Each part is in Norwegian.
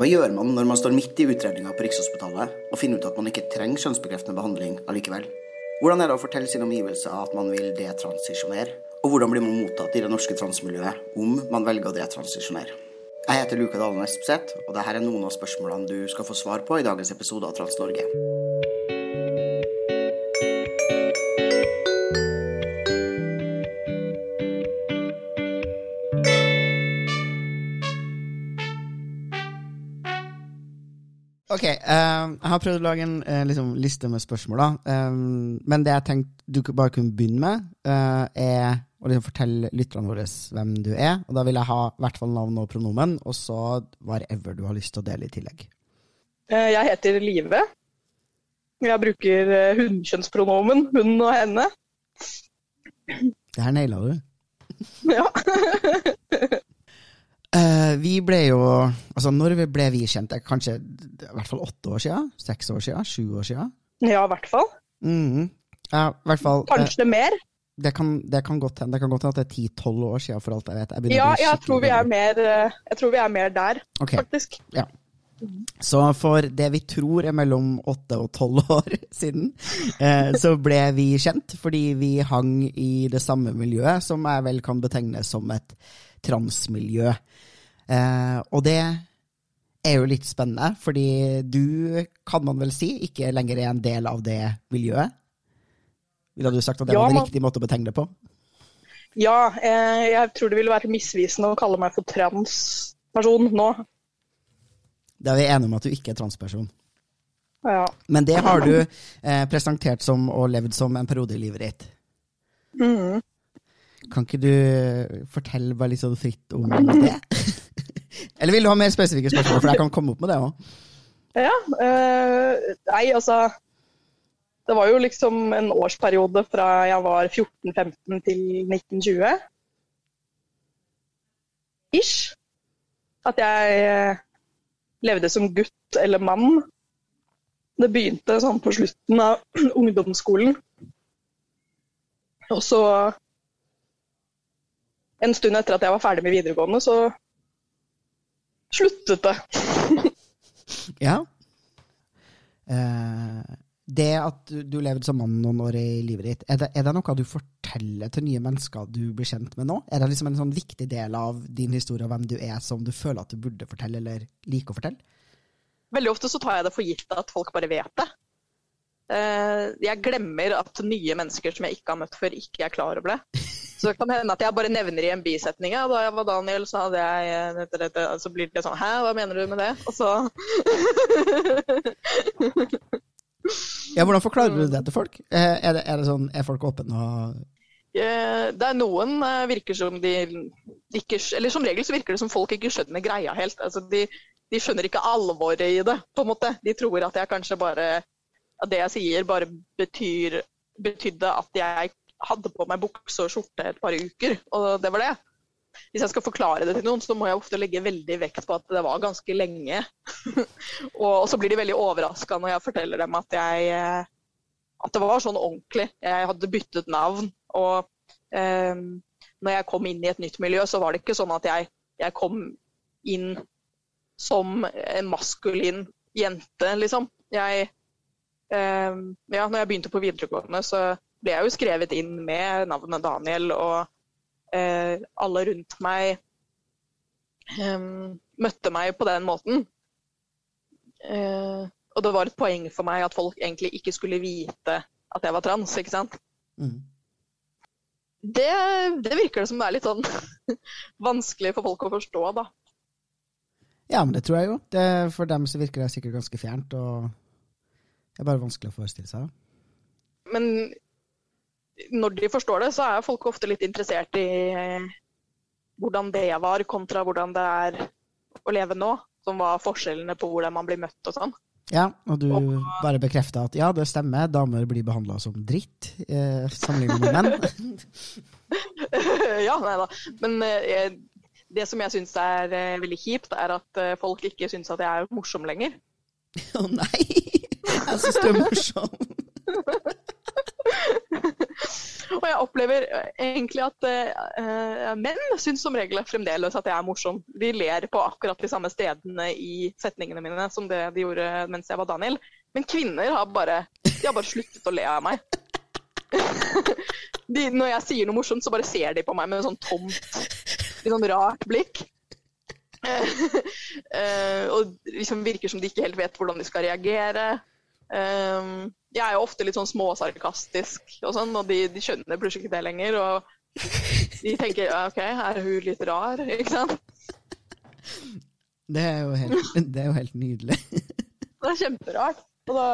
Hva gjør man når man står midt i utredninga på Rikshospitalet og finner ut at man ikke trenger kjønnsbekreftende behandling allikevel? Hvordan er det å fortelle sine omgivelser at man vil detransisjonere? Og hvordan blir man mottatt i det norske transmiljøet om man velger å detransisjonere? Jeg heter Luka Dalen Espeseth, og dette er noen av spørsmålene du skal få svar på i dagens episode av Trans-Norge. Ok, uh, jeg har prøvd å lage en uh, liksom, liste med spørsmål, da. Um, men det jeg tenkte du bare kunne begynne med, uh, er å liksom fortelle lytterne våre hvem du er. Og da vil jeg ha i hvert fall navn og pronomen, og så whatever du har lyst til å dele i tillegg. Eh, Jeg heter Live. Jeg bruker hunnkjønnspronomen hun og henne. Det her naila du. Ja. Eh, vi ble jo Altså, når vi ble vi kjent? Kanskje i hvert fall åtte år siden? Seks år siden? Sju år siden? ja, i hvert fall. Mm, Ja, hvert fall. eh, Kanskje mer. det, kan, det kan godt hende at det er ti-tolv år siden, for alt jeg vet. Jeg Ja, jeg tror, vi er mer, eh, jeg tror vi er mer der, okay. faktisk. Så for det vi tror er mellom åtte og tolv år siden, så ble vi kjent fordi vi hang i det samme miljøet, som jeg vel kan betegne som et transmiljø. Eh, og det er jo litt spennende, fordi du, kan man vel si, ikke lenger er en del av det miljøet. Ville du sagt at det Ja, var en riktig måte å betegne det på? Ja, eh, jeg tror det ville være misvisende å kalle meg for transperson nå. Da er vi enige om at du ikke er transperson. Ja. Men det har du eh, presentert som og levd som en periode i livet ditt. Mhm. Kan ikke du fortelle bare litt sånn fritt om det? Eller vil du ha mer spesifikke spørsmål, for jeg kan komme opp med det òg. Ja, Øh, nei, altså Det var jo liksom en årsperiode fra jeg var 14-15 til 1920. Ish. At jeg eh, levde som gutt eller mann. Det begynte sånn på slutten av ungdomsskolen. Og så En stund etter at jeg var ferdig med videregående, så sluttet det. Ja. Eh, det at du, levde som mann noen år i livet ditt, er det, er det noe du forteller til nye mennesker du blir kjent med nå? Er det liksom en sånn viktig del av din historie og hvem du er, som du føler at du burde fortelle, eller liker å fortelle? Veldig ofte så tar jeg det for gitt at folk bare vet det. Eh, Jeg glemmer at nye mennesker som jeg ikke har møtt før, ikke er klar over det. Så det kan hende at jeg bare nevner i en bisetning ja, da jeg var Daniel, så hadde jeg eh, dette, dette, så blir det sånn Hæ, hva mener du med det? Og så Ja, Hvordan forklarer du det til folk? Eh, er, det, er det sånn, er folk åpne og Eh, Det er noen virker som de ikke Eller som regel så virker det som folk ikke skjønner greia helt. Altså de, de skjønner ikke alvoret i det, på en måte. De tror at jeg kanskje bare At det jeg sier, bare betyr betydde at jeg hadde på meg bukse og skjorte et par uker, og det var det. Hvis jeg skal forklare det til noen, så må jeg ofte legge veldig vekt på at det var ganske lenge. og, så blir de veldig overraska når jeg forteller dem at jeg eh, at det var sånn ordentlig. Jeg hadde byttet navn. Og eh, når jeg kom inn i et nytt miljø, så var det ikke sånn at jeg, jeg kom inn som en maskulin jente, liksom. Jeg eh, Ja, når jeg begynte på videregående, så ble jeg jo skrevet inn med navnet Daniel, og eh, alle rundt meg eh, møtte meg på den måten. Eh, og det var et poeng for meg at folk egentlig ikke skulle vite at jeg var trans, ikke sant. mm. Det, det virker det som det er litt sånn vanskelig for folk å forstå, da. Ja, men det tror jeg jo. Det, for dem så virker det sikkert ganske fjernt, og det er bare vanskelig å forestille seg. Men når de forstår det, så er folk ofte litt interessert i eh, hvordan det var, kontra hvordan det er å leve nå. som var forskjellene på hvordan man blir møtt og sånn. Ja, og du bare bekrefta at ja, det stemmer, damer blir behandla som dritt eh, sammenlignet med menn. ja, nei da. Men eh, det som jeg syns er eh, veldig kjipt, er at eh, folk ikke syns at jeg er morsom lenger. Å nei! Jeg syns du er morsom. Og jeg opplever eh, egentlig at uh, menn syns som regel fremdeles at jeg er morsom. De ler på akkurat de samme stedene i setningene mine som det de gjorde mens jeg var Daniel. Men kvinner har bare, har bare sluttet å le av meg. De, når jeg sier noe morsomt, så bare ser de på meg med en sånn tomt, litt sånn rart blikk. uh, og liksom virker som de ikke helt vet hvordan de skal reagere. Um, jeg er jo ofte litt sånn småsarkastisk og sånn, og de, de, skjønner plutselig ikke det lenger. Og de tenker OK, er hun litt rar? Ikke sant? Det er jo helt, det er jo helt nydelig. Det er kjemperart. Og da,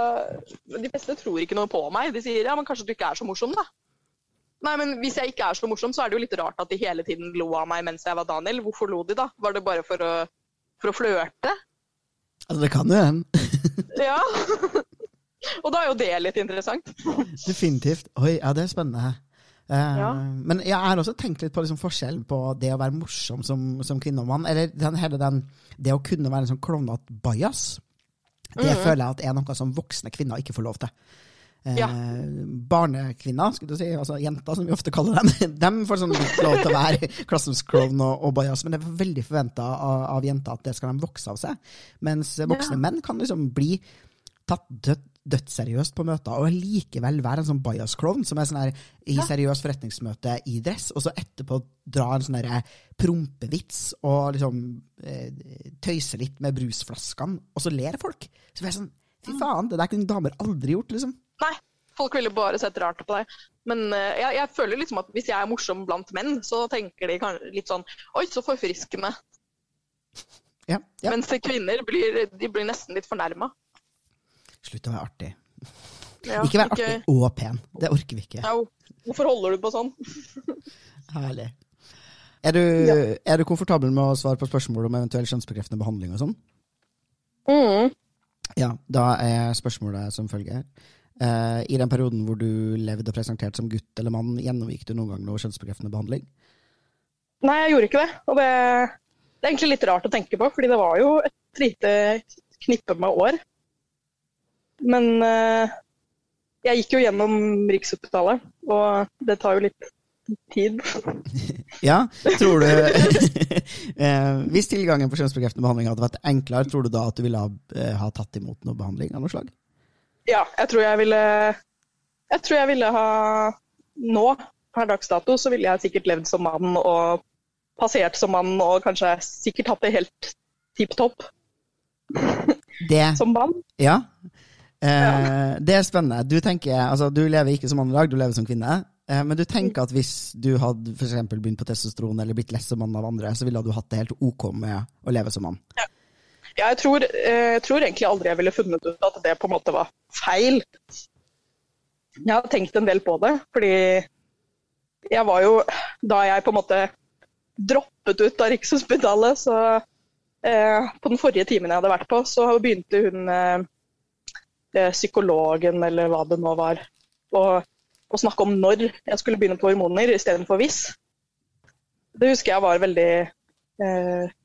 de fleste tror ikke noe på meg. De sier ja, men kanskje du ikke er så morsom, da. Nei, men hvis jeg ikke er så morsom, så er det jo litt rart at de hele tiden lo av meg mens jeg var Daniel. Hvorfor lo de, da? Var det bare for å, for å flørte? Altså, det kan jo hende. ja. Og da er jo det litt interessant. Definitivt. Oi, ja, det er spennende. Uh, Ja. Men jeg har også tenkt litt på liksom forskjellen på det å være morsom som, som kvinne og mann, eller den, hele den, det å kunne være en sånn klovnete bajas. Det føler jeg at er noe som voksne kvinner ikke får lov til. Uh, Ja. Barnekvinner, skulle du si, altså jenter som vi ofte kaller dem, de får sånn lov til å være klassens klovn og, og bajas, men det er veldig forventa av, av jenter at det skal de vokse av seg. Mens voksne Ja. menn kan liksom bli tatt dødt, dødsseriøst på møter, og likevel være en sånn bias-klovn som er sånn her i seriøst forretningsmøte i dress, og så etterpå dra en sånn prompevits og liksom eh, tøyse litt med brusflaskene, og så ler folk. Så blir er sånn, fy faen, det der kunne damer aldri gjort, liksom. Nei, folk ville bare sett rart på deg. Men uh, jeg, jeg føler liksom at hvis jeg er morsom blant menn, så tenker de litt sånn Oi, så forfriskende. Ja, ja. Mens kvinner blir de blir nesten litt fornærma. Slutt å være artig. Ja, ikke være artig og pen. Det orker vi ikke. Ja, hvorfor holder du på sånn? Herlig. Er du, er du komfortabel med å svare på spørsmål om eventuell kjønnsbekreftende behandling og sånn? Mm. Ja, da er spørsmålet som følger. Uh, I den perioden hvor du levde og presenterte som gutt eller mann, gjennomgikk du noen gang noe kjønnsbekreftende behandling? Nei, jeg gjorde ikke det. Og det, det er egentlig litt rart å tenke på, fordi det var jo et lite knippe med år. Men eh, jeg gikk jo gjennom Rikshospitalet, og det tar jo litt tid. Ja, tror du eh, Hvis tilgangen på kjønnsbekreftende behandling hadde vært enklere, tror du da at du ville ha, eh, ha tatt imot noe behandling av noe slag? Ja, jeg tror jeg ville Jeg tror jeg ville ha Nå, per dags dato, så ville jeg sikkert levd som mann og passert som mann og kanskje sikkert hatt det helt tipp topp Det som mann. Ja. Eh, det er spennende. Du tenker, altså du lever ikke som mann i dag, du lever som kvinne. Eh, men du tenker at hvis du hadde for eksempel begynt på testosteron eller blitt lest som mann av andre, så ville du hatt det helt ok med å leve som mann? Ja, jeg tror, eh, jeg tror egentlig aldri jeg ville funnet ut at det på en måte var feil. Jeg har tenkt en del på det, fordi jeg var jo Da jeg på en måte droppet ut av Rikshospitalet, så eh, På den forrige timen jeg hadde vært på, så begynte hun eh, psykologen, eller hva det nå var, og, og snakke om når jeg skulle begynne på hormoner istedenfor hvis. Det husker jeg var veldig eh,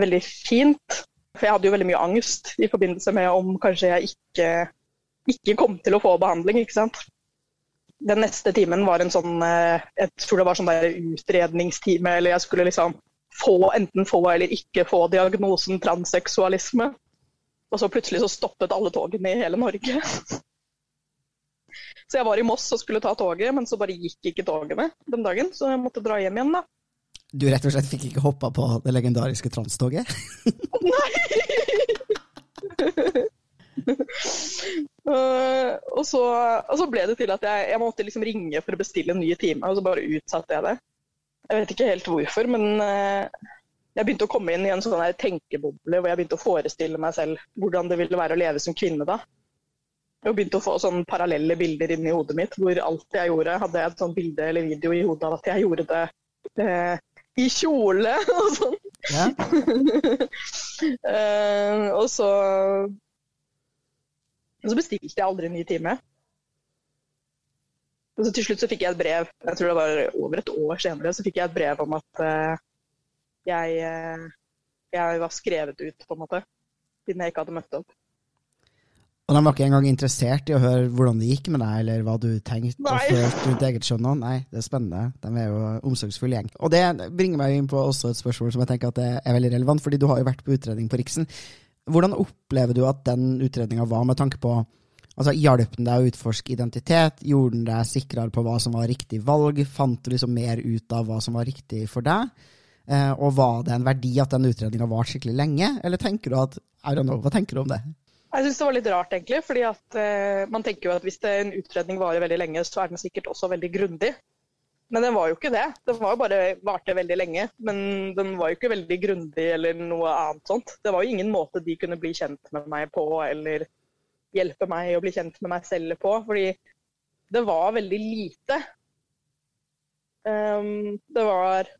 veldig fint. For jeg hadde jo veldig mye angst i forbindelse med om kanskje jeg ikke, ikke kom til å få behandling, ikke sant. Den neste timen var en sånn eh, Jeg tror det var sånn der utredningstime, eller jeg skulle liksom få, enten få eller ikke få diagnosen transseksualisme. Og så plutselig så stoppet alle togene i hele Norge. Så jeg var i Moss og skulle ta toget, men så bare gikk ikke togene den dagen. Så jeg måtte dra hjem igjen, da. Du rett og slett fikk ikke hoppa på det legendariske transtoget? Uh, og, så, og så ble det til at jeg, jeg måtte liksom ringe for å bestille en ny time, og så bare utsatte jeg det. Jeg vet ikke helt hvorfor, men uh, jeg begynte å komme inn i en sånn her tenkeboble hvor jeg begynte å forestille meg selv hvordan det ville være å leve som kvinne da. Og begynte å få sånne parallelle bilder inn i hodet mitt, hvor alt jeg gjorde, hadde jeg et sånt bilde eller video i hodet av at jeg gjorde det eh, i kjole og sånn. Ja. Eh, og så og så bestilte jeg aldri en ny time. Og så til slutt så fikk jeg et brev, jeg tror det var over et år senere, så fikk jeg et brev om at eh, jeg, eh, jeg var skrevet ut, på en måte. Siden jeg ikke hadde møtt opp. Og de var ikke engang interessert i å høre hvordan det gikk med deg, eller hva du tenkte og Nei. følte rundt eget skjønn. Nei, det er spennende. De er jo omsorgsfull gjeng. Og det bringer meg inn på også et spørsmål som jeg tenker at det er veldig relevant, fordi du har jo vært på utredning på Riksen. Hvordan opplever du at den utredninga var, med tanke på Altså, Hjalp den deg å utforske identitet? Gjorde den deg sikrere på hva som var riktig valg? Fant du liksom mer ut av hva som var riktig for deg? Eh, og var det en verdi at den utredninga varte skikkelig lenge, eller tenker du at I don't know, hva tenker du om det? Jeg syns det var litt rart, egentlig. fordi at eh, man tenker jo at hvis en utredning varer veldig lenge, så er den sikkert også veldig grundig. Men den var jo ikke det. Den var jo bare varte veldig lenge. Men den var jo ikke veldig grundig eller noe annet sånt. Det var jo ingen måte de kunne bli kjent med meg på, eller hjelpe meg å bli kjent med meg selv på. Fordi det var veldig lite. Um, det var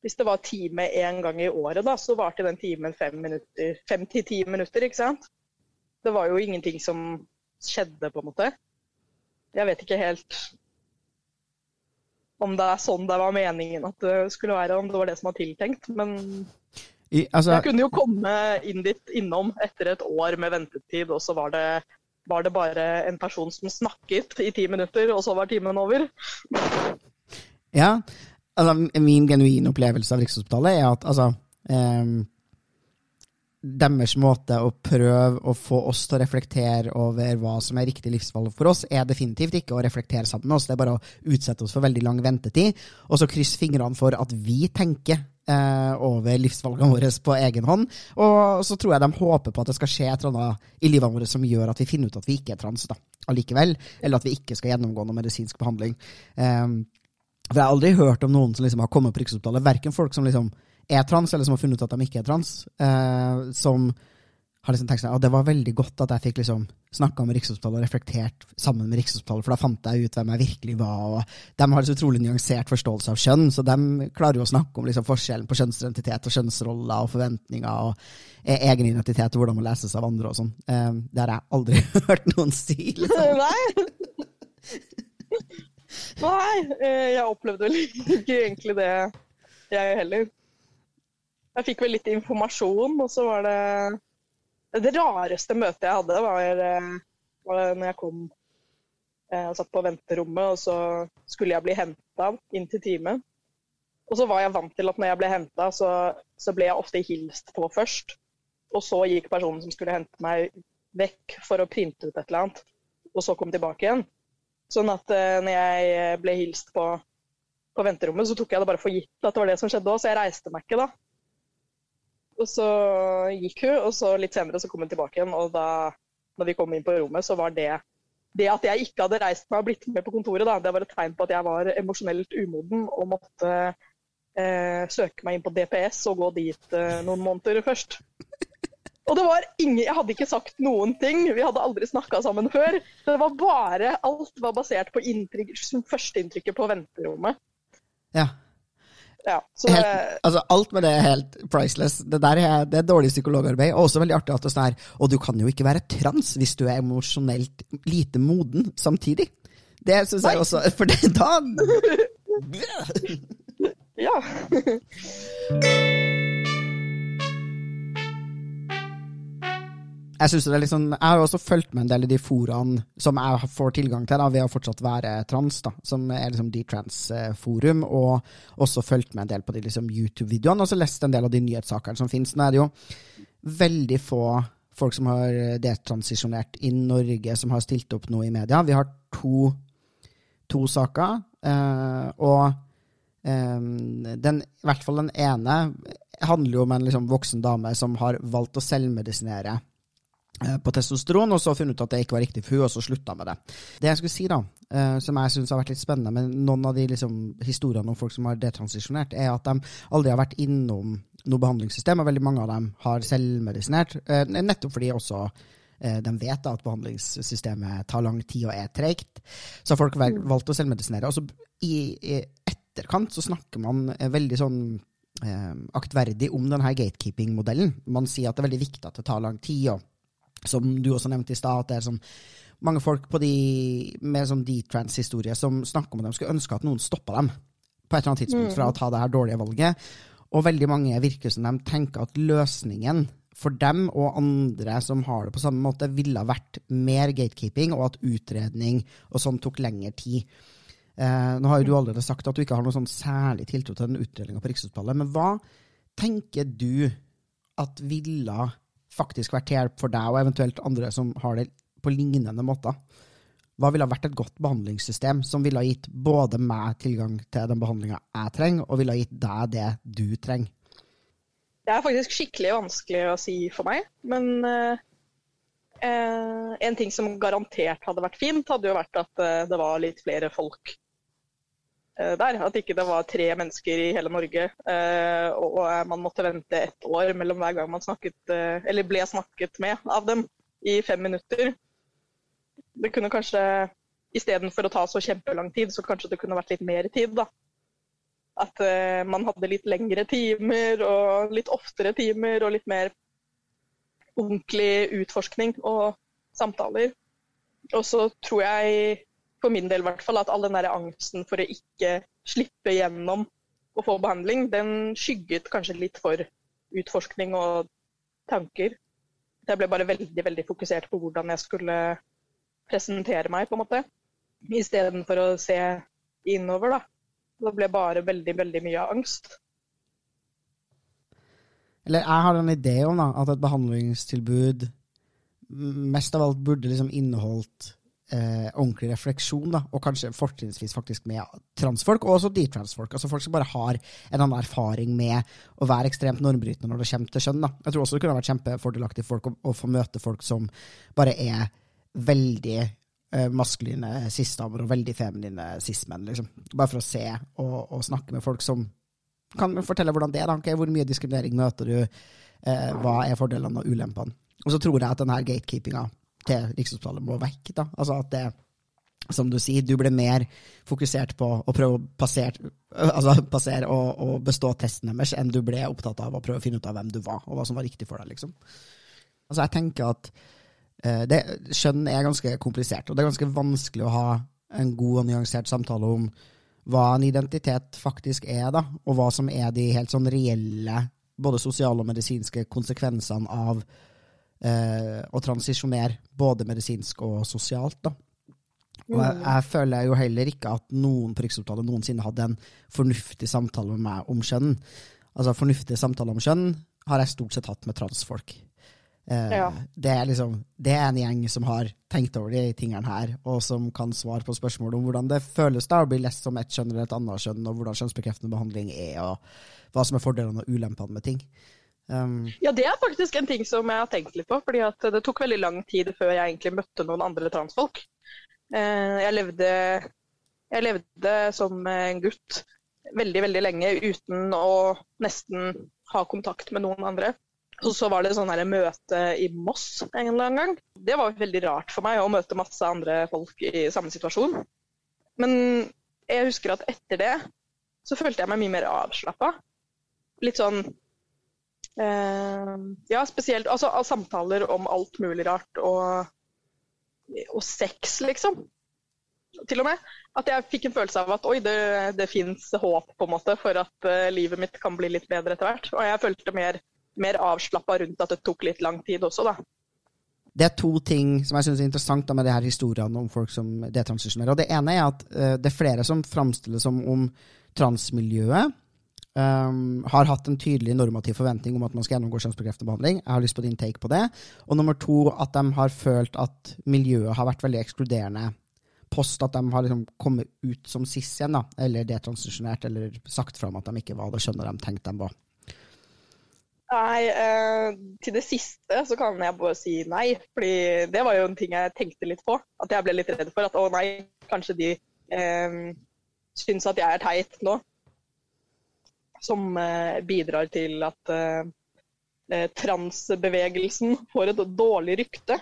Hvis det var time én gang i året, da, så varte den timen fem, minutter, fem til ti minutter, ikke sant? Det var jo ingenting som skjedde, på en måte. Jeg vet ikke helt om det er sånn det var meningen at det skulle være, om det var det som var tiltenkt. Men I, altså, jeg kunne jo komme inn dit innom etter et år med ventetid, og så var det, var det bare en person som snakket i ti minutter, og så var timen over. Ja, altså min genuine opplevelse av Rikshospitalet er at altså eh, deres måte å prøve å få oss til å reflektere over hva som er riktig livsvalg for oss, er definitivt ikke å reflektere sammen med oss, det er bare å utsette oss for veldig lang ventetid, og så krysse fingrene for at vi tenker eh, over livsvalgene våre på egen hånd, og så tror jeg de håper på at det skal skje et eller annet i livet vårt som gjør at vi finner ut at vi ikke er trans da, allikevel, eller at vi ikke skal gjennomgå noe medisinsk behandling. Ehm, for jeg har aldri hørt om noen som liksom har kommet på Rikshospitalet, verken folk som liksom er trans, eller som har funnet ut at de ikke er trans, eh, som har liksom tenkt sånn, at det var veldig godt at jeg fikk liksom snakka med Rikshospitalet og reflektert sammen med Rikshospitalet, for da fant jeg ut hvem jeg virkelig var. og De har så utrolig nyansert forståelse av kjønn, så de klarer jo å snakke om liksom forskjellen på kjønnsidentitet og kjønnsroller og forventninger og e- egen identitet og hvordan man leses av andre og sånn. Eh, det har jeg aldri hørt noen si. liksom. Nei, eh, jeg opplevde vel ikke egentlig det, jeg heller. Jeg fikk vel litt informasjon, og så var det Det rareste møtet jeg hadde, var, eh, var når jeg kom eh, og satt på venterommet, og så skulle jeg bli henta inn til time. Og så var jeg vant til at når jeg ble henta, så, så ble jeg ofte hilst på først. Og så gikk personen som skulle hente meg, vekk for å printe ut et eller annet, og så kom tilbake igjen. Sånn at uh, når jeg ble hilst på, på venterommet, så tok jeg det bare for gitt at det var det som skjedde òg, så jeg reiste meg ikke da. Og så gikk hun, og så litt senere så kom hun tilbake igjen, og da når vi kom inn på rommet, så var det det at jeg ikke hadde reist meg og blitt med på kontoret, da, det var et tegn på at jeg var emosjonelt umoden og måtte eh, søke meg inn på DPS og gå dit eh, noen måneder først. Og det var ingen, Jeg hadde ikke sagt noen ting, vi hadde aldri snakka sammen før. Det var bare, Alt var basert på inntrykk, førsteinntrykket på venterommet. Ja. Ja, så det, altså, alt med det er helt priceless. Det der er, det er dårlig psykologarbeid. Og også veldig artig at det er sånn Og du kan jo ikke være trans hvis du er emosjonelt lite moden samtidig. Det syns jeg også For det, da ja. Jeg synes det er sånn, jeg har også fulgt med en del i de foraene som jeg får tilgang til da, ved å fortsatt være trans, da, som er liksom D-trans-forum, og også fulgt med en del på de liksom, YouTube-videoene, og så lest en del av de nyhetssakene som finnes. Nå er det jo veldig få folk som har detransisjonert i Norge, som har stilt opp noe i media. Vi har to, to saker, eh, og eh, den, i hvert fall den ene handler jo om en liksom, voksen dame som har valgt å selvmedisinere på testosteron, og så funnet ut at det ikke var riktig for hun, og så slutta med det. Det jeg skulle si, da, eh, som jeg syns har vært litt spennende med noen av de liksom, historiene om folk som har detransisjonert, er at de aldri har vært innom noe behandlingssystem, og veldig mange av dem har selvmedisinert, eh, nettopp fordi også eh, de vet da at behandlingssystemet tar lang tid og er tregt. Så har folk valgt å selvmedisinere. Og så i, etterkant så snakker man eh, veldig sånn eh, aktverdig om denne gatekeeping-modellen. Man sier at det er veldig viktig at det tar lang tid, og som du også nevnte i stad, at det er sånn mange folk på de, med sånn D-trans-historie som snakker om at de skulle ønske at noen stoppa dem på et eller annet tidspunkt fra å ta det her dårlige valget. Og veldig mange virker som de tenker at løsningen for dem og andre som har det på samme måte, ville ha vært mer gatekeeping, og at utredning og sånn tok lengre tid. Eh, nå har jo du allerede sagt at du ikke har noe sånn særlig tiltro til den utredninga på Rikshospitalet, men hva tenker du at ville faktisk vært til hjelp for deg, og eventuelt andre som har det på lignende måter? Hva ville vært et godt behandlingssystem som ville gitt både meg tilgang til den behandlinga jeg trenger, og ville gitt deg det du trenger? Det er faktisk skikkelig vanskelig å si for meg, men eh, en ting som garantert hadde vært fint, hadde jo vært at eh, det var litt flere folk eh, der. At ikke det var tre mennesker i hele Norge, eh, og, og man måtte vente ett år mellom hver gang man snakket, eh, eller ble snakket med av dem i fem minutter. Det kunne kanskje, istedenfor å ta så kjempelang tid, så kanskje det kunne vært litt mer tid, da. At man hadde litt lengre timer og litt oftere timer og litt mer ordentlig utforskning og samtaler. Og så tror jeg, for min del i hvert fall, at all den der angsten for å ikke slippe gjennom å få behandling, den skygget kanskje litt for utforskning og tanker. Jeg ble bare veldig, veldig fokusert på hvordan jeg skulle presentere meg, på en måte. Istedenfor å se innover, da. Det ble bare veldig, veldig mye angst. Eller jeg har en idé om da, at et behandlingstilbud mest av alt burde liksom inneholdt eh, ordentlig refleksjon, da, og kanskje fortrinnsvis faktisk med transfolk, og også de-transfolk. Altså folk som bare har en annen erfaring med å være ekstremt normbrytende når det kommer til kjønn. Da. Jeg tror også det kunne vært kjempefordelaktig for folk å, å få møte folk som bare er veldig eh, maskuline cis-damer og veldig feminine cis-menn. Liksom. Bare for å se og, og, snakke med folk som kan fortelle hvordan det er. Okay, hvor mye diskriminering møter du? Eh, hva er fordelene og ulempene? Og så tror jeg at denne gatekeepinga til Rikshospitalet må vekk. da. Altså at det, som du sier, du ble mer fokusert på å prøve å passere, altså passere og, og, bestå testen deres enn du ble opptatt av å prøve å finne ut av hvem du var, og hva som var riktig for deg. liksom. Altså Jeg tenker at uh, det, skjønn er ganske komplisert, og det er ganske vanskelig å ha en god og nyansert samtale om hva en identitet faktisk er, da, og hva som er de helt sånn reelle, både sosiale og medisinske konsekvensene av eh, å transisjonere, både medisinsk og sosialt. da. Og jeg, mm. jeg, føler jo heller ikke at noen på Riksopptalet noensinne hadde en fornuftig samtale med meg om kjønn. Altså, fornuftige samtaler om kjønn har jeg stort sett hatt med transfolk. Eh, ja. det, er liksom, det er en gjeng som har tenkt over de tingene her, og som kan svare på spørsmål om hvordan det føles da å bli lest som ett kjønn eller et annet kjønn, og hvordan kjønnsbekreftende behandling er, og hva som er fordelene og ulempene med ting. Um, ja, det er faktisk en ting som jeg har tenkt litt på. fordi det tok veldig lang tid før jeg egentlig møtte noen andre transfolk. Uh, jeg, levde, jeg levde som en gutt veldig, veldig lenge uten å nesten ha kontakt med noen andre. Og så var det sånn her møte i Moss en eller annen gang. Det var veldig rart for meg å møte masse andre folk i samme situasjon. Men jeg husker at etter det så følte jeg meg mye mer avslappa. Litt sånn Ja, spesielt altså, samtaler om alt mulig rart og, og sex, liksom. Til og med. At jeg fikk en følelse av at oi, det, det fins håp på en måte for at uh, livet mitt kan bli litt bedre etter hvert. Og jeg følte mer mer avslappa rundt at det tok litt lang tid også, da. Det er to ting som jeg synes er interessant da, med de her historiene om folk som detransisjonerer. Og Det ene er at uh, det er flere som framstiller som om transmiljøet um, har hatt en tydelig normativ forventning om at man skal gjennomgå kjønnsbekreftende behandling. Jeg har lyst på din take på det. Og nummer to, at de har følt at miljøet har vært veldig ekskluderende post at de har liksom kommet ut som cis igjen, da, eller detransisjonert, eller sagt fram at de ikke var det skjønner de tenkte de var. Nei, eh, til det siste så kan jeg bare si nei. fordi det var jo en ting jeg tenkte litt på. At jeg ble litt redd for at å nei, kanskje de eh, syns at jeg er teit nå. Som eh, bidrar til at eh, eh transbevegelsen får et dårlig rykte.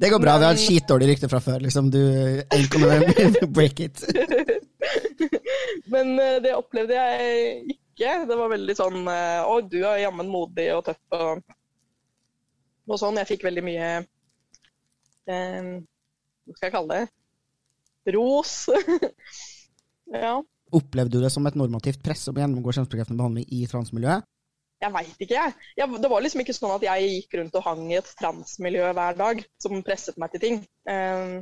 det går bra, vi har et skitdårlig rykte fra før. liksom. Du break it. Men det opplevde jeg ikke. Det var veldig sånn Å, du er jammen modig og tøff og, og sånn. Jeg fikk veldig mye eh, Hva skal jeg kalle det? Ros. ja. Opplevde du det som et normativt press å gjennomgå kjønnsbekreftende behandling i transmiljøet? Jeg veit ikke, jeg. jeg. Det var liksom ikke sånn at jeg gikk rundt og hang i et transmiljø hver dag som presset meg til ting. Eh,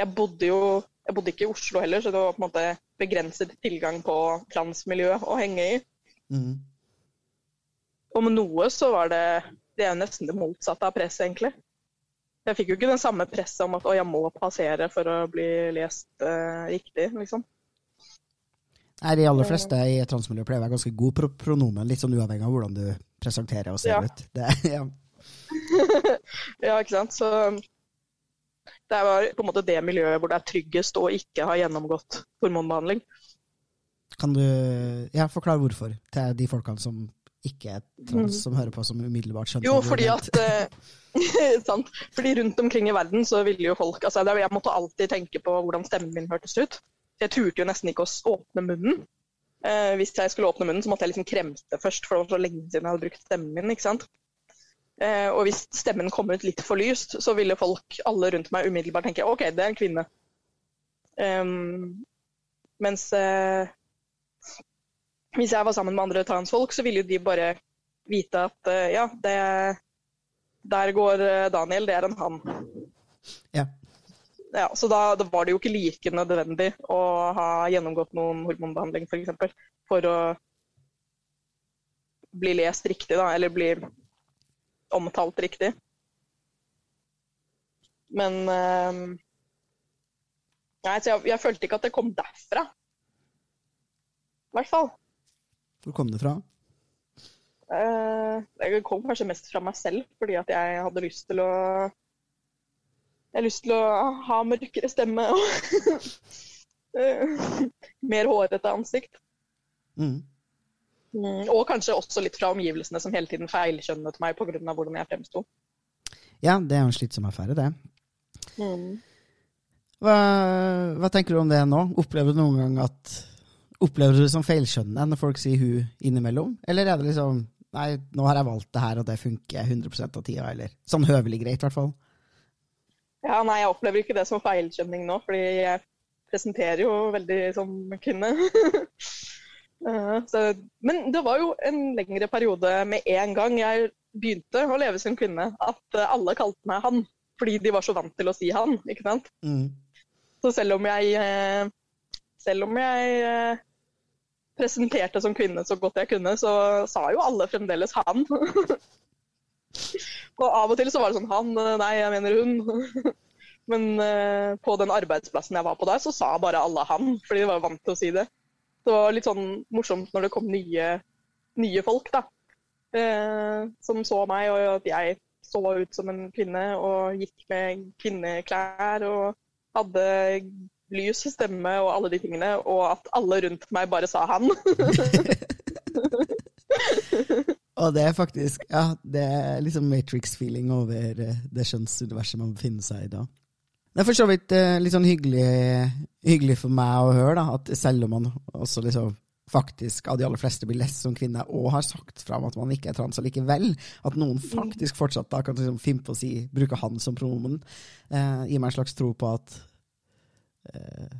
jeg bodde jo jeg bodde ikke i Oslo heller, så det var på en måte begrenset tilgang på transmiljø å henge i. Mm. Om noe så var det det er nesten det motsatte av press, egentlig. Jeg fikk jo ikke den samme presset om at å, jeg må passere for å bli lest uh, riktig, liksom. Nei, De aller fleste i et transmiljø pleier å være ganske god pro pronomen, litt sånn uavhengig av hvordan du presenterer og ser Ja. ut. Det, ja. Ja, ikke sant. Så det var på en måte det miljøet hvor det er tryggest å ikke ha gjennomgått hormonbehandling. Kan du ja, forklare hvorfor til de folkene som ikke er trans, som hører på som umiddelbart skjønner? Mm. Jo, fordi at eh, sant? Fordi rundt omkring i verden så ville jo folk altså Jeg måtte alltid tenke på hvordan stemmen min hørtes ut. Jeg turte jo nesten ikke å åpne munnen. Eh, hvis jeg skulle åpne munnen, så måtte jeg liksom kremte først, for det var så lenge siden jeg hadde brukt stemmen min. ikke sant? Eh, og hvis stemmen kom ut litt for lyst, så ville folk, alle rundt meg, umiddelbart tenke OK, det er en kvinne. Um, mens eh, hvis jeg var sammen med andre transfolk, så ville jo de bare vite at eh, ja, det, der går eh, Daniel, det er en han. Ja. Ja, så da, da var det jo ikke like nødvendig å ha gjennomgått noen hormonbehandling f.eks. For, eksempel, for å bli lest riktig, da, eller bli omtalt riktig. Men eh, Nei, så jeg, jeg følte ikke at det kom derfra. I hvert fall. Hvor kom det fra? Uh, det kom kanskje mest fra meg selv, fordi at jeg hadde lyst til å Jeg har lyst til å ha mørkere stemme og eh, mer hårete ansikt. Mm. Mm, og kanskje også litt fra omgivelsene som hele tiden feilkjønnet meg pga. hvordan jeg fremsto. Ja, det er jo en slitsom affære, det. Mm. Hva, hva tenker du om det nå? Opplever du noen gang at Opplever du det som feilskjønnende når folk sier hun innimellom? Eller er det liksom Nei, nå har jeg valgt det her, og det funker 100% av tida, eller sånn høvelig greit, i hvert fall. Ja, nei, jeg opplever ikke det som feilkjenning nå, fordi jeg presenterer jo veldig som kvinne. Eh, så, men det var jo en lengre periode med en gang jeg begynte å leve som kvinne, at eh, alle kalte meg han. Fordi de var så vant til å si han, ikke sant. Mm. Så selv om jeg, eh, selv om jeg presenterte som kvinne så godt jeg kunne, så sa jo alle fremdeles han. og av og til så var det sånn han, eh, nei, jeg mener hun. Men eh, på den arbeidsplassen jeg var på der, så sa bare alle han, fordi de var vant til å si det. Det var litt sånn morsomt når det kom nye, nye folk, da. Eh, som så meg, og at jeg så ut som en kvinne og gikk med kvinneklær og hadde lys stemme og alle de tingene, og at alle rundt meg bare sa han. Og det er faktisk Ja, det er liksom Matrix-feeling over eh, det skjønnsuniverset man befinner seg i da. Det er for så vidt eh, litt sånn hyggelig, hyggelig for meg å høre, da, at selv om man også liksom faktisk av de aller fleste blir lest som kvinne, og har sagt fra om at man ikke er trans allikevel, at noen faktisk fortsatt da kan liksom finne på å si, bruke han som pronomen, eh, gir meg en slags tro på at eh,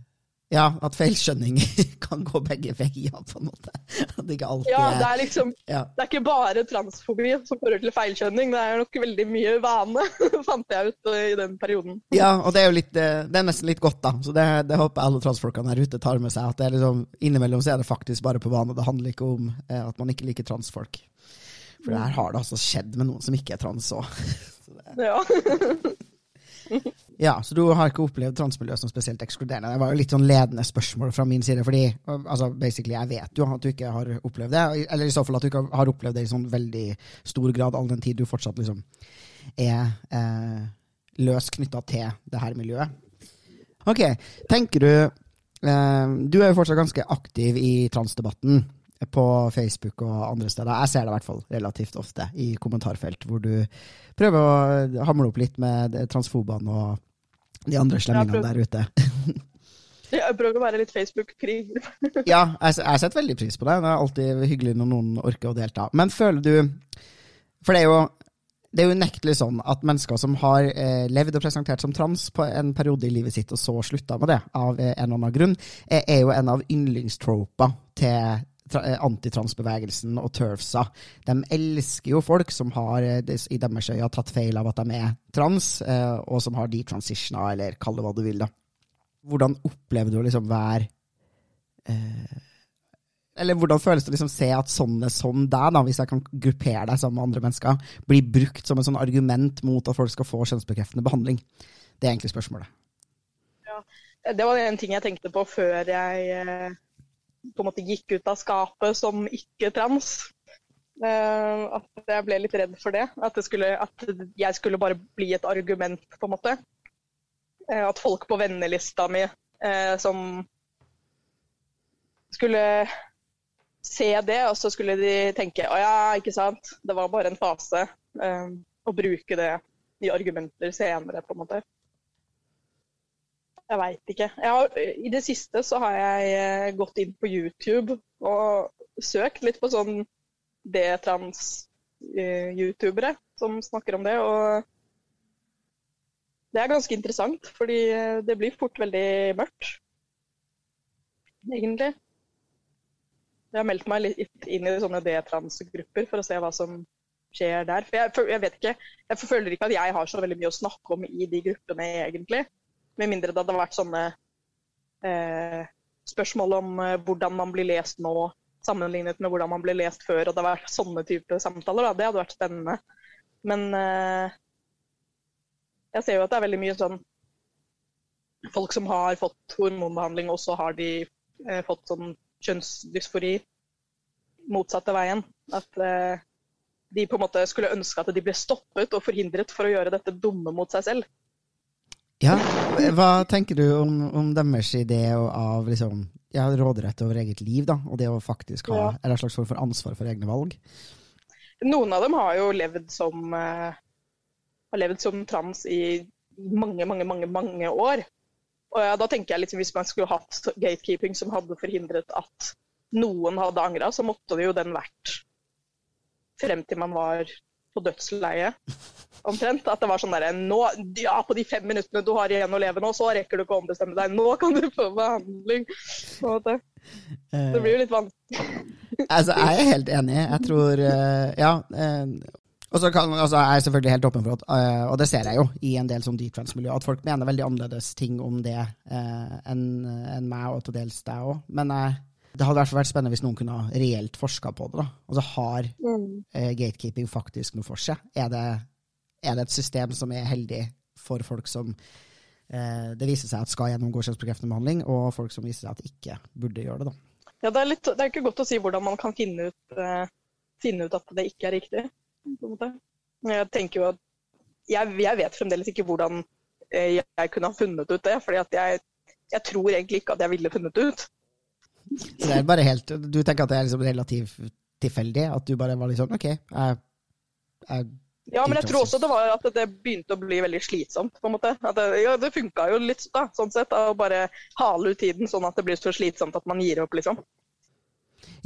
ja, at feilskjønninger kan gå begge veier, på en måte. At det ikke alltid Ja, det er liksom ja. Det er ikke bare transfobi som fører til feilskjønning, det er nok veldig mye vane, fant jeg ut eh, i den perioden. Ja, og det er jo litt, eh, det er nesten litt godt, da. Så det, det håper alle transfolkene her ute tar med seg. At det er liksom, innimellom så er det faktisk bare på vane. Det handler ikke om eh, at man ikke liker transfolk. For det her har det altså skjedd med noen som ikke er trans òg. Ja. Ja, så du har ikke opplevd transmiljøet som spesielt ekskluderende. Det var jo litt sånn ledende spørsmål fra min side, fordi altså, basically, jeg vet jo at du ikke har opplevd det. Eller i så fall at du ikke har opplevd det i sånn veldig stor grad, all den tid du fortsatt liksom er eh, løs knytta til det her miljøet. Ok, tenker du eh, Du er jo fortsatt ganske aktiv i transdebatten på Facebook og andre steder. Jeg ser det i hvert fall relativt ofte i kommentarfelt, hvor du prøver å hamle opp litt med transfobene og de andre slemmingene der ute. Jeg prøver å være litt Facebook-krig. ja, jeg, jeg setter veldig pris på det. Det er alltid hyggelig når noen orker å delta. Men føler du For det er jo det er unektelig sånn at mennesker som har eh, levd og presentert som trans på en periode i livet sitt, og så slutta med det av eh, en eller annen grunn, er, er jo en av yndlingstropa til eh, antitransbevegelsen og turfsa. De elsker jo folk som har eh, i deres øyne tatt feil av at de er trans, eh, og som har detransitiona, eller kall det hva du vil. da. Hvordan opplever du å liksom være eh, eller hvordan føles det å liksom se at sånne som deg, da, hvis jeg kan gruppere deg sammen med andre mennesker, blir brukt som en sånn argument mot at folk skal få kjønnsbekreftende behandling? Det er egentlig spørsmålet. Ja, Det var en ting jeg tenkte på før jeg eh, på en måte gikk ut av skapet som ikke-trans. Uh, at jeg ble litt redd for det. At, det skulle, at, jeg skulle bare bli et argument, på en måte. Uh, at folk på vennelista mi som skulle se det, og så skulle de tenke å ja, ikke sant, det var bare en fase. Og bruke det i argumenter senere, på en måte. Jeg veit ikke. Jeg har, I det siste så har jeg eh, gått inn på YouTube og søkt litt på sånn D-trans-youtubere som snakker om det. Og det er ganske interessant, fordi det blir fort veldig mørkt, egentlig. Jeg har meldt meg litt inn i sånne D-trans-grupper for å se hva som skjer der. For jeg, jeg, vet ikke, jeg føler ikke at jeg har så veldig mye å snakke om i de gruppene, egentlig. Med mindre det hadde vært sånne eh, spørsmål om eh, hvordan man blir lest nå, sammenlignet med hvordan man ble lest før. Og det har vært sånne type samtaler. Da. Det hadde vært spennende. Men eh, jeg ser jo at det er veldig mye sånn Folk som har fått hormonbehandling, og så har de eh, fått sånn kjønnsdysfori motsatte veien. At eh, de på en måte skulle ønske at de ble stoppet og forhindret for å gjøre dette dumme mot seg selv. Ja, Hva tenker du om, om deres idé av liksom, ja, råderett over eget liv, da, og det å faktisk ha ja. en slags form for ansvar for egne valg? Noen av dem har jo levd som, uh, har levd som trans i mange, mange, mange, mange år. Og ja, da tenker jeg liksom, Hvis man skulle hatt gatekeeping som hadde forhindret at noen hadde angra, så måtte det jo den vært frem til man var på dødsleiet. Omtrent. At det var sånn derre nå, Ja, på de fem minuttene du har igjen å leve nå, så rekker du ikke å ombestemme deg. Nå kan du få behandling. Det blir jo litt vanskelig. altså, jeg er helt enig. Jeg tror uh, Ja. Uh, og så altså, Jeg er selvfølgelig helt åpen for at, og det ser jeg jo i en del sånn detrans-miljø, at folk mener veldig annerledes ting om det enn en meg, og til dels deg òg. Men uh, det hadde i hvert fall vært spennende hvis noen kunne ha reelt forska på det. da. Altså Har mm. gatekeeping faktisk noe for seg? Er det, er det, et system som er heldig for folk som det viser seg at skal gjennomgå kjønnsbekreftende behandling, og folk som viser seg at ikke burde gjøre det? da? Ja, Det er, litt, det er ikke godt å si hvordan man kan finne ut, finne ut at det ikke er riktig på en måte. Jeg tenker jo at jeg, jeg vet fremdeles ikke hvordan eh, jeg kunne ha funnet ut det. fordi at jeg, jeg tror egentlig ikke at jeg ville funnet det ut. Så det er bare helt, Du tenker at det er liksom relativt tilfeldig? At du bare var litt sånn OK, jeg, jeg ja, men jeg tror også det var at det begynte å bli veldig slitsomt. på en måte. Det, ja, det funka jo litt da, sånn sett, å bare hale ut tiden sånn at det blir så slitsomt at man gir opp, liksom.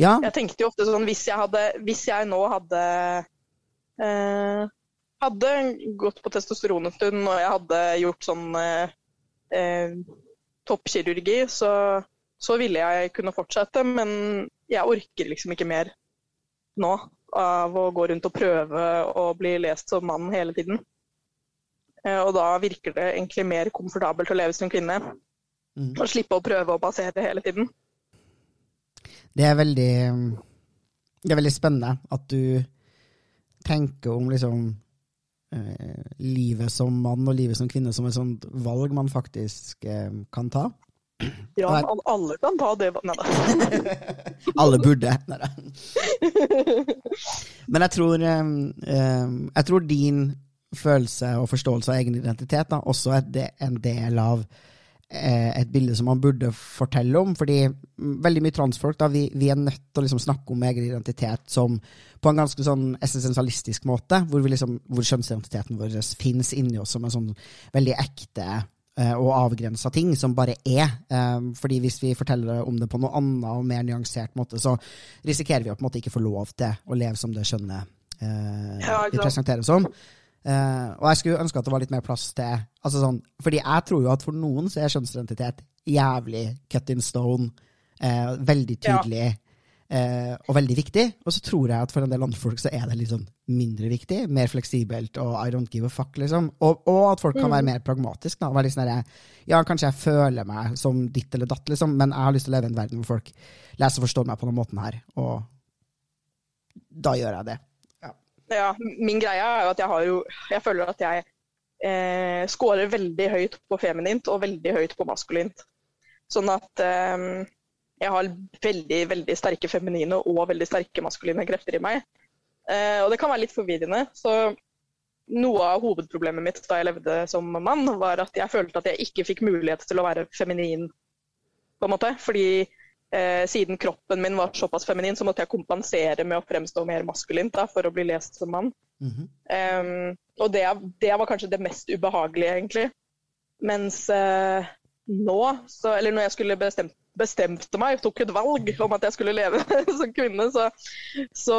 Ja. Jeg tenkte jo ofte sånn, hvis jeg, hadde, hvis jeg nå hadde Eh, hadde gått på testosteron en stund og jeg hadde gjort sånn eh, eh, toppkirurgi, så, så, ville jeg kunne fortsette. Men jeg orker liksom ikke mer nå av å gå rundt og prøve å bli lest som mann hele tiden. Eh, og da virker det egentlig mer komfortabelt å leve som kvinne. Mm. Og slippe å prøve å basere hele tiden. Det er veldig Det er veldig spennende at du tenker om liksom eh, livet som mann og livet som kvinne som et sånt valg man faktisk eh, kan ta. Ja, men alle kan ta det. Nei da. alle burde. Nei da. Men jeg tror, jeg tror din følelse og forståelse av egen identitet da, også er en del av Eh, et bilde som man burde fortelle om. fordi veldig mye transfolk da, vi, vi er nødt til å liksom snakke om egen identitet som på en ganske sånn essensialistisk måte, hvor, liksom, hvor kjønnsidentiteten vår finnes inni oss som en sånn veldig ekte og avgrensa ting som bare er. Eh, fordi hvis vi forteller om det på noe annet og mer nyansert måte, så risikerer vi å på en måte ikke få lov til å leve som det skjønnet eh, vi presenterer som. Eh, og jeg skulle ønske at det var litt mer plass til altså sånn, Fordi jeg tror jo at for noen så er kjønnsidentitet jævlig cut in stone, eh, veldig tydelig eh, og veldig viktig. Og så tror jeg at for en del andre folk så er det litt sånn mindre viktig, mer fleksibelt og I don't give a fuck, liksom. Og, og at folk kan være mer pragmatiske. da, være litt sånn der, Ja, kanskje jeg føler meg som ditt eller datt, liksom, men jeg har lyst til å leve i en verden hvor folk leser og forstår meg på den måten her, og da gjør jeg det. Ja, min greie er jo at jeg har jo Jeg føler at jeg eh, scorer veldig høyt på feminint og veldig høyt på maskulint. Sånn at eh, jeg har veldig, veldig sterke feminine og veldig sterke maskuline krefter i meg. Eh, og det kan være litt forvirrende. Så noe av hovedproblemet mitt da jeg levde som mann, var at jeg følte at jeg ikke fikk mulighet til å være feminin, på en måte. Fordi eh, siden kroppen min var såpass feminin, så måtte jeg kompensere med å fremstå mer maskulint da, for å bli lest som mann. Mhm. Em, og det, det var kanskje det mest ubehagelige, egentlig. Mens eh, nå, så, eller når jeg skulle bestemt, bestemte meg, tok et valg om at jeg skulle leve som kvinne, så, så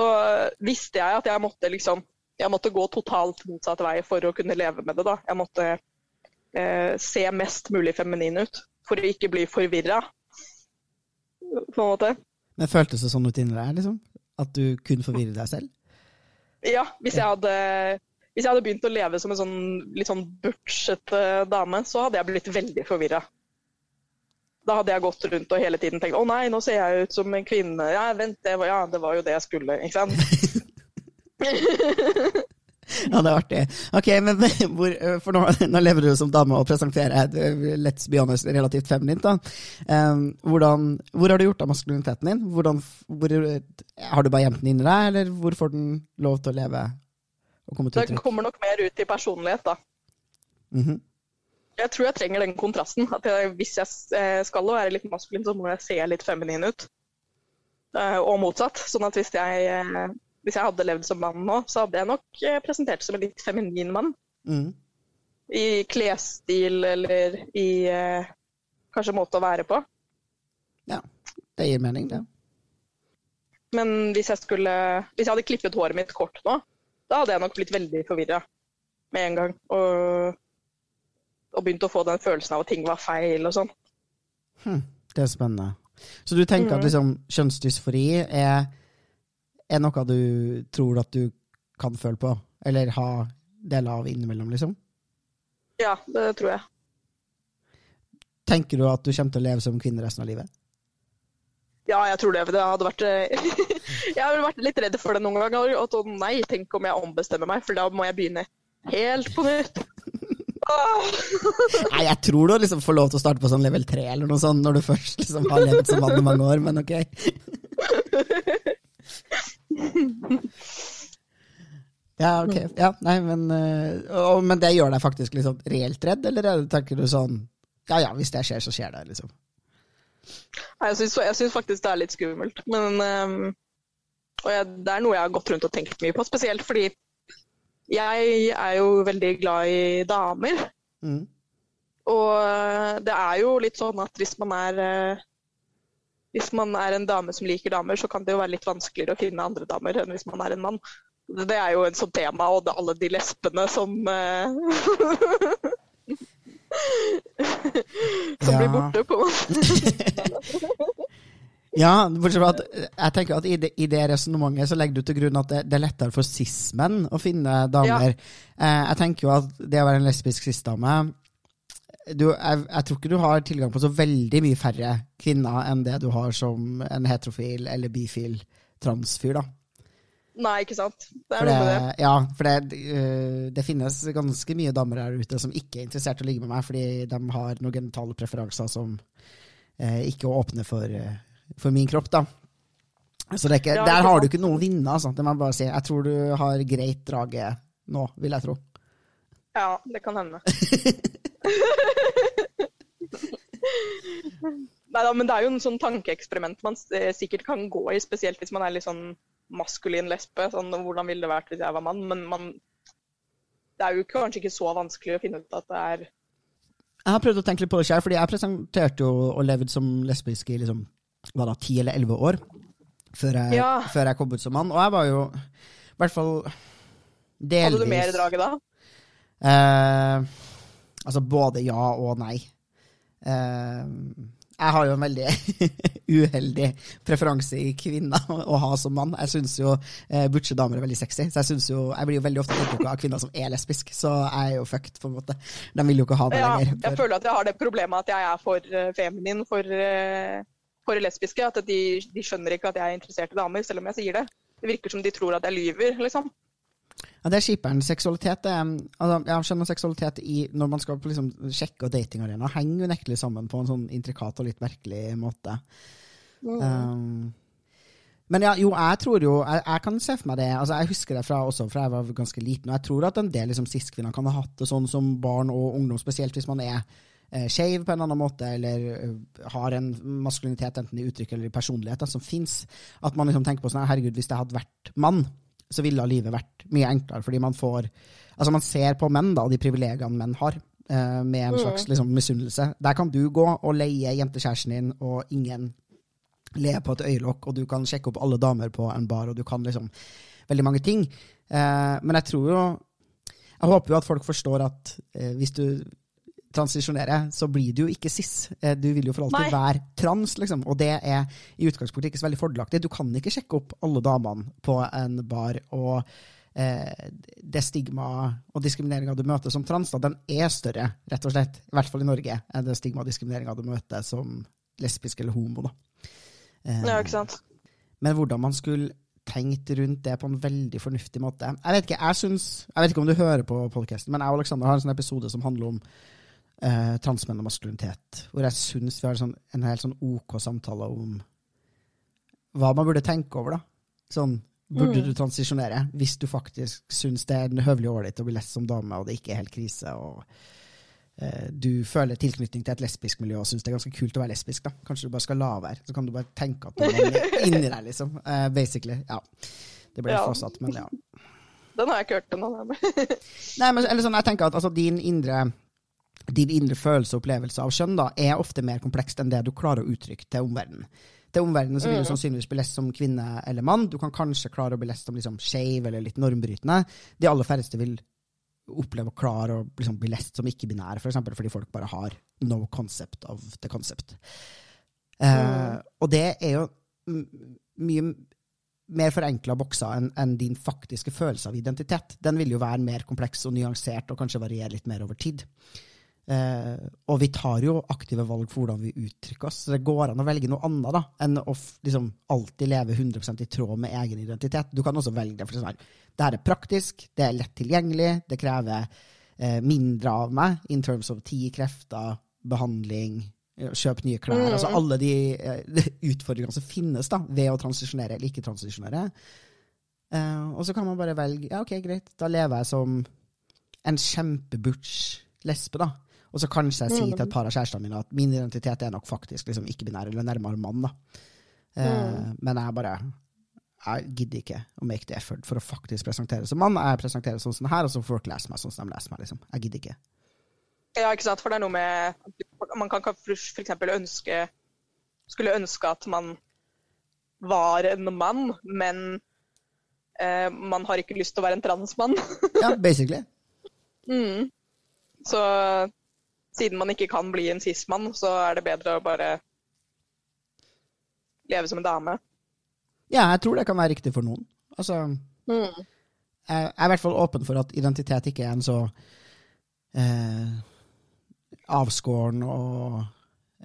visste jeg at jeg måtte liksom jeg måtte gå totalt motsatt vei for å kunne leve med det. da. Jeg måtte eh, se mest mulig feminin ut for å ikke bli forvirra. På en måte. Men føltes det sånn ut inni deg, liksom? At du kunne forvirre deg selv? Ja, hvis jeg hadde, hvis jeg hadde begynt å leve som en sånn litt sånn butchete dame, så hadde jeg blitt veldig forvirra. Da hadde jeg gått rundt og hele tiden tenkt å nei, nå ser jeg ut som en kvinne. Ja, vent, det var, ja, det var jo det jeg skulle. ikke sant? Ja, det er artig. Ok, men hvor, for nå, nå lever du som dame og presenterer let's be honest, relativt feminint. da. Um, hvordan, hvor har du gjort av maskuliniteten din? Hvordan, hvor, har du bare gjemt den inni deg, eller hvor får den lov til å leve og komme til Det uttrykk? kommer nok mer ut i personlighet, da. Mhm. Jeg tror jeg trenger den kontrasten. At jeg, hvis jeg eh, skal være litt maskulin, så må jeg se litt feminin ut. Eh, Og motsatt. Sånn at hvis jeg, eh, hvis jeg hadde levd som mann nå, så hadde jeg nok presentert som en litt feminin mann. Mm. I klesstil eller i kanskje måte å være på. Ja, det gir mening, det. Men hvis jeg, skulle, hvis jeg hadde klippet håret mitt kort nå, da hadde jeg nok blitt veldig forvirra med en gang. Og, og begynte å få den følelsen av at ting var feil og sånn. Hm, det er spennende. Så du tenker at liksom, kjønnsdysfori er, er noe du tror at du kan føle på, eller ha deler av innimellom, liksom? Ja, det tror jeg. Tenker du at du kommer til å leve som kvinne resten av livet? Ja, jeg tror det. For det hadde vært eh, Jeg har vært litt redd for det noen ganger. Og nei, tenk om jeg ombestemmer meg, for da må jeg begynne helt på nytt. Nei, jeg tror du liksom får lov til å starte på sånn level 3 eller noe sånt, når du først liksom har levd som mann i mange år, men ok. Ja, ok. Ja, nei, men, øh, og, men det gjør deg faktisk liksom reelt redd, eller er tenker du sånn Ja ja, hvis det skjer, så skjer det, liksom. Nei, Jeg syns, faktisk det er litt skummelt. Men ehm, Og jeg, det er noe jeg har gått rundt og tenkt mye på, spesielt fordi jeg er jo veldig glad i damer. Mm. Og eh, det er jo litt sånn at hvis man er eh, hvis man er en dame som liker damer, så kan det jo være litt vanskeligere å finne andre damer enn hvis man er en mann. Det er jo en sånn tema, og det er alle de lesbene som eh, Som Ja. blir borte, på en måte. Ja, bortsett fra at jeg tenker at i det, i det resonnementet så legger du til grunn at det, det er lettere for cis-menn å finne damer. Eh, jeg tenker jo at det å være en lesbisk cis-dame du, jeg, jeg tror ikke du har tilgang på så veldig mye færre kvinner enn det du har som en heterofil eller bifil transfyr, da. Nei, ikke sant. Det er For noe med det, ja, for det, uh, det finnes ganske mye damer her ute som ikke er interessert i å ligge med meg, fordi de har noen genitale preferanser som uh, ikke åpner for, eh, for min kropp, da. Så det ikke, der har du ikke noe å vinne, altså. Det må jeg bare si. Jeg tror du har greit draget nå, vil jeg tro. Ja, det kan hende. Neida, men det er jo en sånn tankeeksperiment man eh, sikkert kan gå i, spesielt hvis man er litt sånn maskulin lesbe. Sånn, hvordan ville det vært hvis jeg var mann? Men man, det er jo kanskje ikke så vanskelig å finne ut at det er Jeg har prøvd å tenke litt på det sjøl, fordi jeg presenterte jo og levde som lesbisk i liksom, hva da, ti eller elleve år før jeg, Ja. før jeg kom ut som mann. Og jeg var jo i hvert fall delvis Hadde du mer i draget da? Eh, altså både ja og nei. Eh, jeg har jo en veldig uheldig preferanse i kvinner å ha som mann. Jeg syns jo eh, butche damer er veldig sexy, så jeg jo, jeg blir jo veldig ofte tiltrukket av kvinner som er lesbisk, så jeg er jo fucked, på en måte. De vil jo ikke ha det Ja, lenger. jeg føler at jeg har det problemet at jeg er for eh, feminin for, eh, for lesbiske. At de, de skjønner ikke at jeg er interessert i damer, selv om jeg sier det. Det virker som de tror at jeg lyver, liksom. Ja, det er skiperen. Seksualitet er altså, Jeg skjønner seksualitet i når man skal på liksom, sjekke og datingarena, henger unektelig sammen på en sånn intrikat og litt merkelig måte. Um, men ja, jo, jeg tror jo Jeg, jeg kan se for meg det. altså Jeg husker det fra, også fra jeg var ganske liten, og jeg tror at en del liksom, cis-kvinner kan ha hatt det sånn som barn og ungdom, spesielt hvis man er eh, skeiv på en annen måte, eller eh, har en maskulinitet enten i uttrykk eller i personlighet da, som fins. At man liksom tenker på sånn herregud, hvis jeg hadde vært mann, så ville livet vært mye enklere, fordi man får Altså, man ser på menn da, de privilegiene menn har, eh, med en slags liksom, misunnelse. Der kan du gå og leie jentekjæresten din, og ingen le på et øyelokk, og du kan sjekke opp alle damer på en bar, og du kan liksom veldig mange ting. Eh, men jeg tror jo Jeg håper jo at folk forstår at eh, hvis du transisjonerer, så blir du jo ikke cis. Eh, du vil jo for alltid Nei. være trans, liksom. Og det er i utgangspunktet ikke så veldig fordelaktig. Du kan ikke sjekke opp alle damene på en bar, og eh, det stigma og diskrimineringa du møter som trans, da, den er større, rett og slett, i hvert fall i Norge, enn det stigma og diskrimineringa du møter som lesbisk eller homo. da. Eh, Ja, ikke sant? men hvordan man skulle tenkt rundt det på en veldig fornuftig måte. Jeg vet ikke jeg synes, jeg vet ikke om du hører på podcasten, men jeg og Alexander har en sånn episode som handler om eh, transmenn og maskulinitet, hvor jeg syns vi har sånn, en helt sånn OK samtale om hva man burde tenke over. da. Sånn, Burde du transisjonere hvis du faktisk syns det er høvelig ålreit å bli lest som dame, og det ikke er helt krise, og eh, du føler tilknytning til et lesbisk miljø og syns det er ganske kult å være lesbisk, da. Kanskje du bare skal la være. Så kan du bare tenke at du er inni deg, liksom. Eh, basically. Ja. Det ble Ja. fortsatt, men ja. Den har jeg ikke hørt ennå. Nei, men eller sånn, jeg tenker at altså, din indre din indre følelse og opplevelse av kjønn da, er ofte mer komplekst enn det du klarer å uttrykke til omverdenen. Til omverdenen så vil du sannsynligvis bli lest som kvinne eller mann. Du kan kanskje klare å bli lest som liksom, skeiv eller litt normbrytende. De aller færreste vil oppleve å klare å liksom, bli lest som ikke-binær, for eksempel, fordi folk bare har no concept of the concept. Uh, og det er jo mye mer forenkla bokser enn en din faktiske følelse av identitet. Den vil jo være mer kompleks og nyansert og kanskje variere litt mer over tid. Eh, og vi tar jo aktive valg for hvordan vi uttrykker oss. Så det går an å velge noe annet da, enn å liksom, alltid leve 100% i tråd med egen identitet. Du kan også velge det. for sånn Det her er praktisk, det er lett tilgjengelig, det krever eh, mindre av meg in terms of tid, krefter, behandling, eh, kjøp nye klær. Altså alle de de utfordringene som finnes da, ved å transisjonere eller ikke transisjonere. Eh, og så kan man bare velge ja, ok, greit, da lever jeg som en kjempebutch lesbe, da. Og så kanskje jeg sier til et par av kjærestene mine at min identitet er nok faktisk liksom ikke-binær eller nærmere mann. da. Eh, Men jeg bare jeg gidder ikke å make the effort for å faktisk presentere som mann. Jeg presenterer sånn som det her, og så får folk lese meg sånn som de leser meg. liksom. Jeg gidder ikke. Ja, ikke sant? For det er noe med Man kan f.eks. ønske Skulle ønske at man var en mann, men eh, man har ikke lyst til å være en transmann. Ja, basically. mm. Så siden man ikke kan bli en cis-mann, så er det bedre å bare leve som en dame. Ja, jeg tror det kan være riktig for noen. Altså, Mm. jeg er i hvert fall åpen for at identitet ikke er en så eh, avskåren og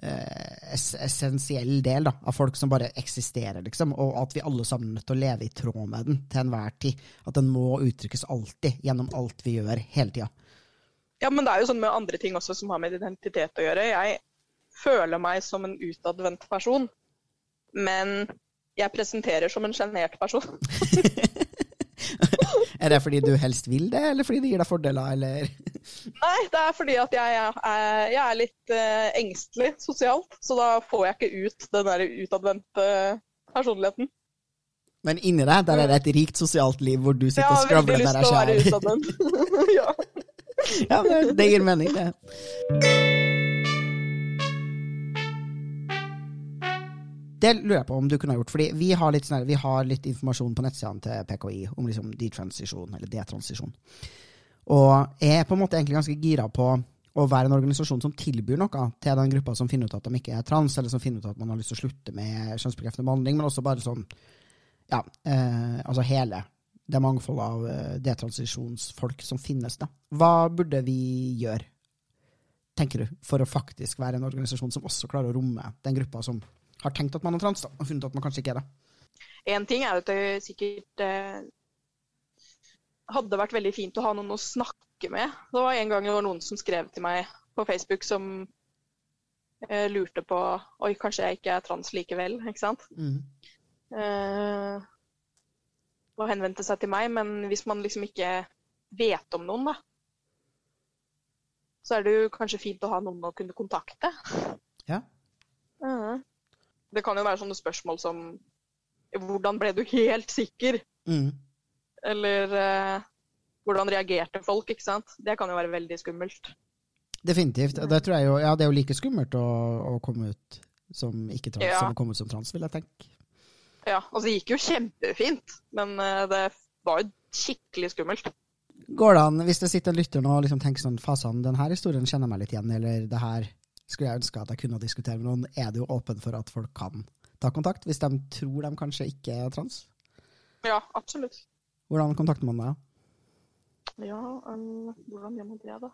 eh, ess essensiell del da, av folk som bare eksisterer, liksom, og at vi alle sammen er nødt til å leve i tråd med den til enhver tid. At den må uttrykkes alltid, gjennom alt vi gjør, hele tida. Ja, men det er jo sånn med andre ting også som har med identitet å gjøre. Jeg føler meg som en utadvendt person, men jeg presenterer som en sjenert person. Er det fordi du helst vil det, eller fordi det gir deg fordeler, eller Nei, det er fordi at jeg er, jeg er litt uh, engstelig sosialt, så da får jeg ikke ut den der utadvendte personligheten. Men inni deg der er det et rikt sosialt liv hvor du Jeg sitter og har veldig lyst til å være utadvendt. ja. ja, det gir mening, det. Det lurer jeg på om du kunne ha gjort. fordi vi har litt, sånn vi har litt informasjon på nettsidene til PKI om liksom detransisjon, eller detransisjon. Og jeg er på en måte egentlig ganske gira på å være en organisasjon som tilbyr noe til den gruppa som finner ut at de ikke er trans, eller som finner ut at man har lyst til å slutte med kjønnsbekreftende behandling, men også bare sånn ja, eh, altså hele det mangfoldet av eh, detransisjonsfolk som finnes, da. Hva burde vi gjøre, tenker du, for å faktisk være en organisasjon som også klarer å romme den gruppa som har tenkt at man er trans, da, og funnet at man kanskje ikke er det? En ting er jo at det sikkert eh, hadde vært veldig fint å ha noen å snakke med. Det var en gang det var noen som skrev til meg på Facebook som eh, lurte på Oi, kanskje jeg ikke er trans likevel, ikke sant? Mm. Eh, og henvende seg til meg, men hvis man liksom ikke vet om noen, da, så er det jo kanskje fint å ha noen å kunne kontakte. Ja. Mhm. Det kan jo være sånne spørsmål som Hvordan ble du helt sikker? Mm. Eller uh, hvordan reagerte folk, ikke sant? Det kan jo være veldig skummelt. Definitivt. Det tror jeg jo, ja, det er jo like skummelt å, å komme ut som ikke-trans Ja. som å komme ut som trans, vil jeg tenke. Ja, altså det gikk jo kjempefint, men eh, det var jo skikkelig skummelt. Går det an, hvis det sitter en lytter nå og liksom tenker sånn Fasan, denne historien kjenner jeg meg litt igjen, eller det her skulle jeg ønske at jeg kunne diskutere med noen, er det jo åpen for at folk kan ta kontakt, hvis de tror de kanskje ikke er trans? Ja, absolutt. Hvordan kontakter man deg? Ja, um, hvordan gjør man det, da?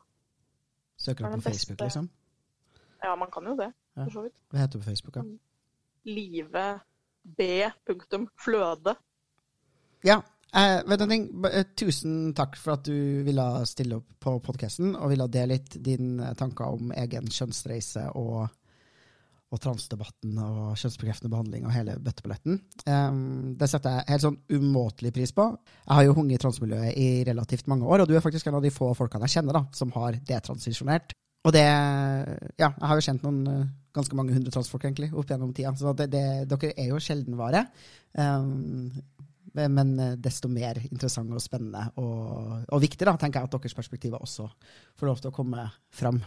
Søker er du på Facebook, beste- liksom? Ja, man kan jo det, for så vidt. Hva heter du på Facebook, da? Live B. Fløde. Ja, eh, vet du en ting? Eh, Tusen takk for at du ville stille opp på podkasten og ville dele litt dine tanker om egen kjønnsreise og, og transdebatten og kjønnsbekreftende behandling og hele bøtteballetten. Eh, det setter jeg helt sånn umåtelig pris på. Jeg har jo hunget i transmiljøet i relativt mange år, og du er faktisk en av de få folkene jeg kjenner da, som har detransisjonert. Og det Ja, jeg har jo kjent noen eh, ganske mange hundre transfolk egentlig opp gjennom tida, så det, det, dere er jo sjeldenvare. Um, men eh, desto mer interessant og spennende og, og viktig, da, tenker jeg at deres perspektiver også får lov til å komme fram.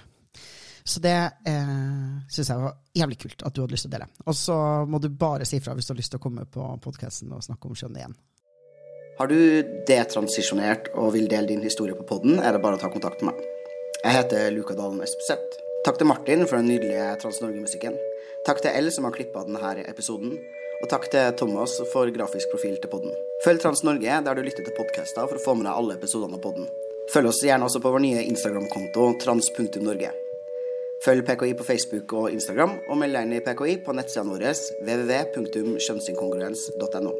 Så det eh, syns jeg var jævlig kult at du hadde lyst til å dele. Og så må du bare si ifra hvis du har lyst til å komme på podkasten og snakke om kjønn igjen. Har du detransisjonert og vil dele din historie på podden, er det bare å ta kontakt med meg. Jeg heter Luka Dalen Espeseth. Takk til Martin for den nydelige Trans-Norge-musikken. Takk til L som har klippa denne episoden. Og takk til Thomas for grafisk profil til podden. Følg Trans-Norge der du lytter til podkaster for å få med deg alle episodene av podden. Følg oss gjerne også på vår nye Instagram-konto trans.norge. Følg PKI på Facebook og Instagram, og meld deg inn i PKI på nettsidene våre www.kjønnsinkongruens.no.